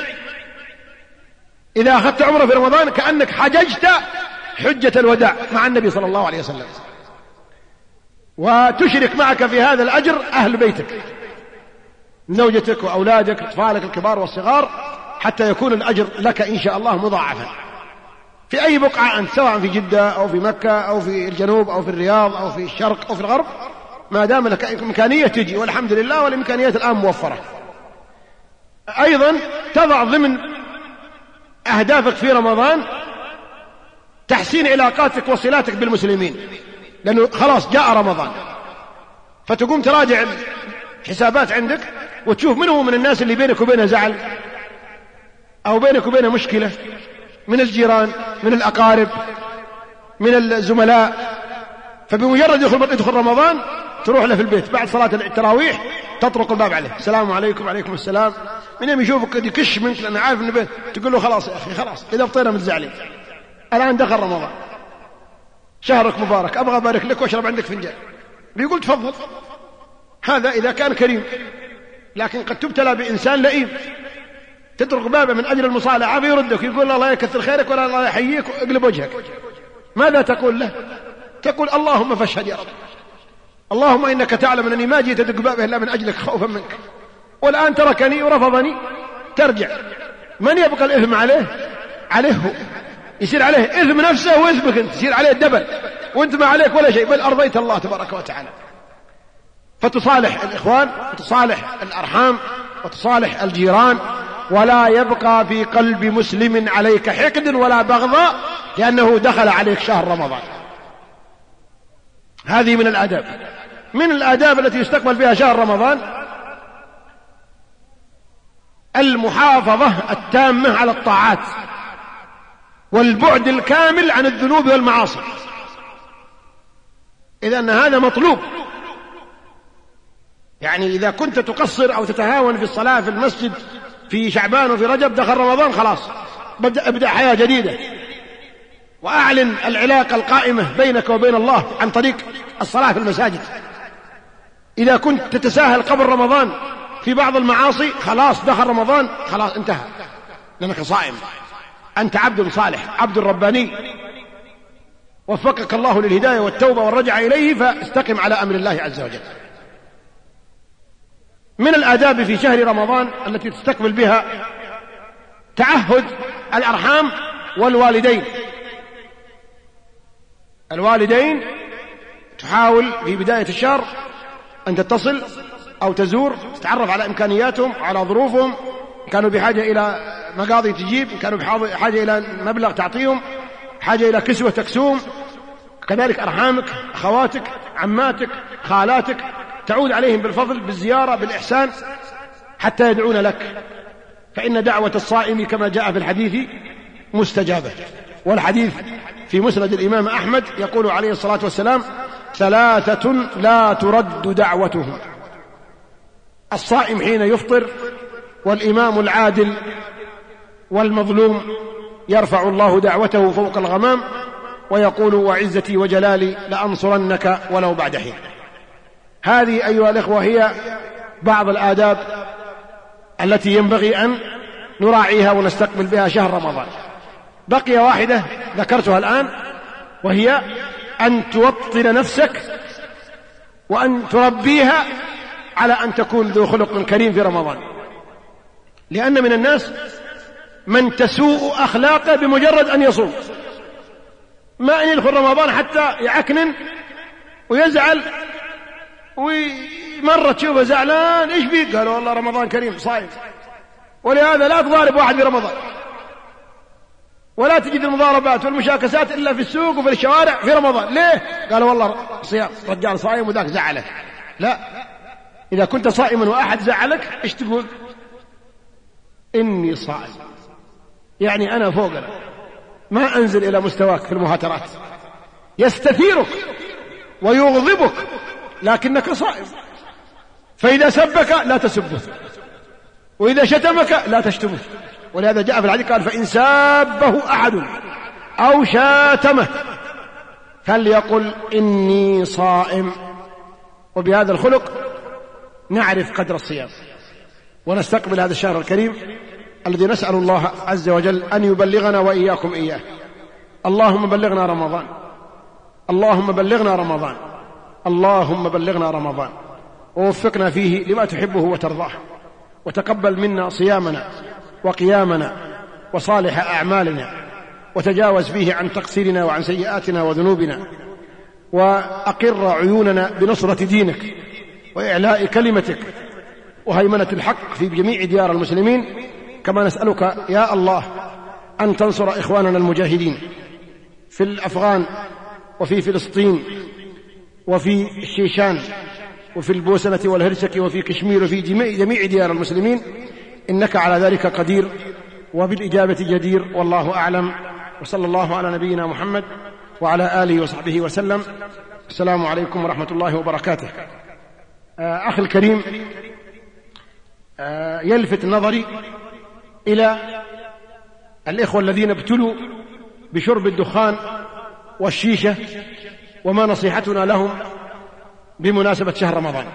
إذا أخذت عمرة في رمضان كأنك حججت حجة الوداع مع النبي صلى الله عليه وسلم. وتشرك معك في هذا الأجر أهل بيتك. زوجتك وأولادك أطفالك الكبار والصغار حتى يكون الأجر لك إن شاء الله مضاعفا. في أي بقعة أنت سواء في جدة أو في مكة أو في الجنوب أو في الرياض أو في الشرق أو في الغرب ما دام لك إمكانية تجي والحمد لله والإمكانيات الآن موفرة. أيضا تضع ضمن أهدافك في رمضان تحسين علاقاتك وصلاتك بالمسلمين لأنه خلاص جاء رمضان. فتقوم تراجع الحسابات عندك وتشوف من هو من الناس اللي بينك وبينه زعل أو بينك وبينه مشكلة. من الجيران من الأقارب من الزملاء. فبمجرد يدخل يدخل رمضان تروح له في البيت. بعد صلاة التراويح تطرق الباب عليه. السلام عليكم وعليكم السلام. من يوم يشوفك يكش منك لأنه عارف إنه تقول له خلاص يا أخي خلاص. إذا بطينا متزعلين الآن دخل رمضان. شهرك مبارك. أبغى أبارك لك وأشرب عندك فنجان. بيقول تفضل. هذا إذا كان كريم. لكن قد تبتلى بإنسان لئيم. تطرق بابه من أجل المصالحة فيردك يقول الله يكثر خيرك ولا الله يحييك واقلب وجهك. ماذا تقول له؟ تقول اللهم فاشهد يا رب. اللهم إنك تعلم أنني ما جيت أدق بابه إلا من أجلك خوفا منك. والآن تركني ورفضني ترجع. من يبقى الإثم عليه؟ عليه هو. يصير عليه إثم نفسه وإثمك أنت يصير عليه الدبل وأنت ما عليك ولا شيء بل أرضيت الله تبارك وتعالى. فتصالح الإخوان وتصالح الأرحام وتصالح الجيران ولا يبقى في قلب مسلم عليك حقد ولا بغضاء لأنه دخل عليك شهر رمضان. هذه من الآداب. من الآداب التي يستقبل بها شهر رمضان المحافظة التامة على الطاعات والبعد الكامل عن الذنوب والمعاصي. إذا هذا مطلوب. يعني إذا كنت تقصر أو تتهاون في الصلاة في المسجد في شعبان وفي رجب دخل رمضان خلاص. بدأ ابدأ حياة جديدة. وأعلن العلاقة القائمة بينك وبين الله عن طريق الصلاة في المساجد. إذا كنت تتساهل قبل رمضان في بعض المعاصي خلاص دخل رمضان خلاص انتهى. لأنك صائم. أنت عبد صالح عبد رباني. وفقك الله للهداية والتوبة والرجعة إليه فاستقم على أمر الله عز وجل. من الآداب في شهر رمضان التي تستقبل بها تعهد الأرحام والوالدين. الوالدين تحاول في بداية الشهر أن تتصل أو تزور تتعرف على إمكانياتهم على ظروفهم. كانوا بحاجة إلى مقاضي تجيب كانوا بحاجة إلى مبلغ تعطيهم حاجة إلى كسوة تكسوهم كذلك أرحامك أخواتك عماتك خالاتك تعود عليهم بالفضل بالزيارة بالإحسان حتى يدعون لك. فإن دعوة الصائم كما جاء في الحديث مستجابة. والحديث في مسند الإمام أحمد يقول عليه الصلاة والسلام ثلاثة لا ترد دعوتهم. الصائم حين يفطر والإمام العادل والمظلوم يرفع الله دعوته فوق الغمام ويقول وعزتي وجلالي لأنصرنك ولو بعد حين. هذه أيها الإخوة هي بعض الآداب التي ينبغي أن نراعيها ونستقبل بها شهر رمضان. بقي واحدة ذكرتها الآن وهي أن توطن نفسك وأن تربيها على أن تكون ذو خلق كريم في رمضان. لأن من الناس من تسوء أخلاقه بمجرد أن يصوم. ما أن يدخل رمضان حتى يعكنن ويزعل ومرة تشوفه زعلان إيش بيك؟ قالوا والله رمضان كريم صايم. ولهذا لا تضارب واحد في رمضان. ولا تجد المضاربات والمشاكسات إلا في السوق وفي الشوارع في رمضان. ليه؟ قالوا والله صيام رجال صايم وذاك زعله لا. إذا كنت صائما وأحد زعلك إيش تقول؟ إني صائم. يعني أنا فوقنا ما أنزل إلى مستواك في المهاترات. يستثيرك ويغضبك. لكنك صائم فإذا سبك لا تسبه. وإذا شتمك لا تشتمه. ولهذا جاء في الحديث قال فإن سابه أحد أو شاتمه فليقل إني صائم. وبهذا الخلق نعرف قدر الصيام. ونستقبل هذا الشهر الكريم الذي نسأل الله عز وجل أن يبلغنا وإياكم إياه. اللهم بلغنا رمضان. اللهم بلغنا رمضان. اللهم بلغنا رمضان. ووفقنا فيه لما تحبه وترضاه. وتقبل منا صيامنا وقيامنا وصالح أعمالنا. وتجاوز فيه عن تقصيرنا وعن سيئاتنا وذنوبنا. وأقر عيوننا بنصرة دينك وإعلاء كلمتك وهيمنة الحق في جميع ديار المسلمين. كما نسألك يا الله أن تنصر إخواننا المجاهدين في الأفغان وفي فلسطين وفي الشيشان وفي البوسنة والهرسك وفي كشمير وفي جميع ديار المسلمين إنك على ذلك قدير وبالإجابة جدير والله أعلم. وصلى الله على نبينا محمد وعلى آله وصحبه وسلم. السلام عليكم ورحمة الله وبركاته. آه، أخي الكريم آه، يلفت نظري إلى الإخوة الذين ابتلوا بشرب الدخان والشيشة وما نصيحتنا لهم بمناسبة شهر رمضان.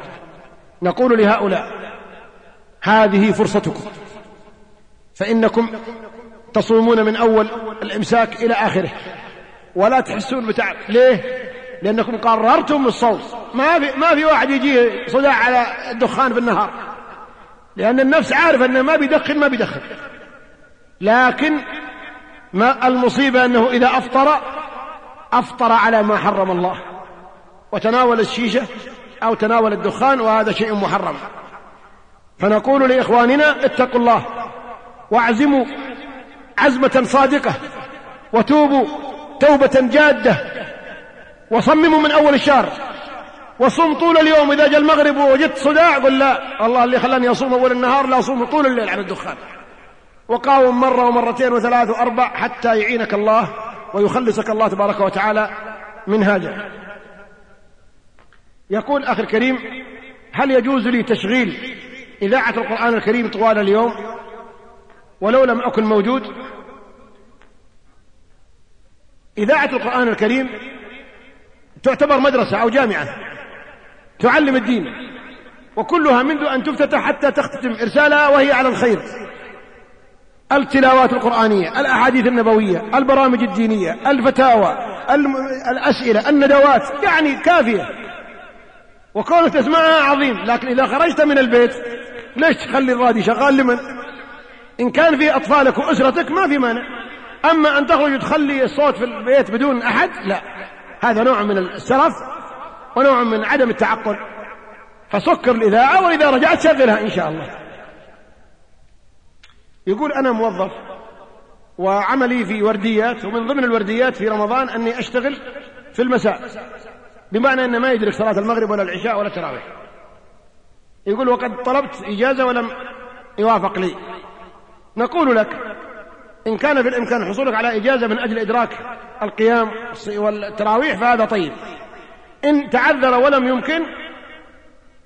نقول لهؤلاء هذه فرصتكم. فإنكم تصومون من أول الإمساك إلى آخره. ولا تحسون بتعب ليه؟ لأنكم قررتم الصوم. ما في ما في واحد يجيه صداع على الدخان في النهار. لأن النفس عارفة أنه ما بيدخن ما بيدخن. لكن ما المصيبة أنه إذا أفطر أفطر على ما حرم الله. وتناول الشيشة أو تناول الدخان وهذا شيء محرم. فنقول لإخواننا اتقوا الله واعزموا عزمة صادقة وتوبوا توبة جادة. وصمموا من أول الشهر. وصم طول اليوم. إذا جاء المغرب ووجدت صداع قل لا الله اللي خلاني أصوم أول النهار لا أصوم طول الليل عن الدخان. وقاوم مرة ومرتين وثلاث وأربع حتى يعينك الله. ويخلصك الله تبارك وتعالى من هذا. يقول أخي الكريم هل يجوز لي تشغيل إذاعة القرآن الكريم طوال اليوم؟ ولو لم أكن موجود. إذاعة القرآن الكريم تعتبر مدرسة أو جامعة تعلم الدين وكلها منذ أن تفتتح حتى تختتم إرسالها وهي على الخير. التلاوات القرآنية الأحاديث النبوية البرامج الدينية الفتاوى الأسئلة الندوات يعني كافية. وكونك تسمعها عظيم لكن إذا خرجت من البيت ليش تخلي الرادي شغال لمن؟ إن كان في أطفالك وأسرتك ما في مانع. أما أن تخرج وتخلي الصوت في البيت بدون أحد لا. هذا نوع من السرف ونوع من عدم التعقل. فسكر الإذاعة وإذا رجعت شغلها إن شاء الله. يقول أنا موظف وعملي في ورديات ومن ضمن الورديات في رمضان أني أشتغل في المساء بمعنى أنه ما يدرك صلاة المغرب ولا العشاء ولا التراويح. يقول وقد طلبت إجازة ولم يوافق لي. نقول لك إن كان في الإمكان حصولك على إجازة من أجل إدراك القيام والتراويح فهذا طيب. إن تعذر ولم يمكن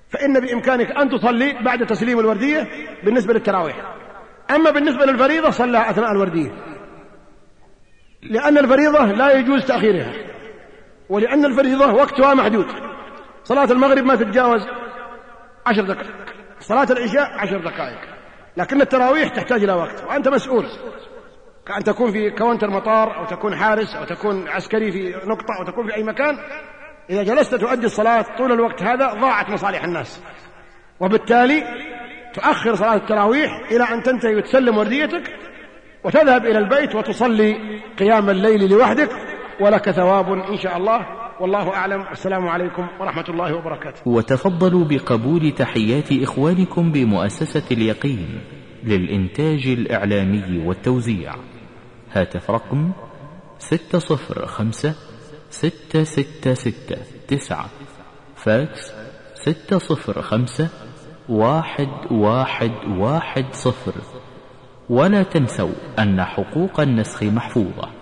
فإن بإمكانك أن تصلي بعد تسليم الوردية بالنسبة للتراويح. أما بالنسبة للفريضة صلى أثناء الوردية. لأن الفريضة لا يجوز تأخيرها. ولأن الفريضة وقتها محدود. صلاة المغرب ما تتجاوز عشر دقائق. صلاة العشاء عشر دقائق. لكن التراويح تحتاج إلى وقت. وأنت مسؤول. كأن تكون في كونتر مطار أو تكون حارس أو تكون عسكري في نقطة أو تكون في أي مكان. إذا جلست تؤدي الصلاة طول الوقت هذا ضاعت مصالح الناس. وبالتالي تؤخر صلاة التراويح إلى أن تنتهي وتسلم ورديتك وتذهب إلى البيت وتصلي قيام الليل لوحدك ولك ثواب إن شاء الله. والله أعلم. السلام عليكم ورحمة الله وبركاته. وتفضلوا بقبول تحيات إخوانكم بمؤسسة اليقين للإنتاج الإعلامي والتوزيع. هاتف رقم ستة صفر خمسة ستة ستة ستة تسعة. فاكس ستة صفر خمسة واحد واحد واحد صفر. ولا تنسوا أن حقوق النسخ محفوظة.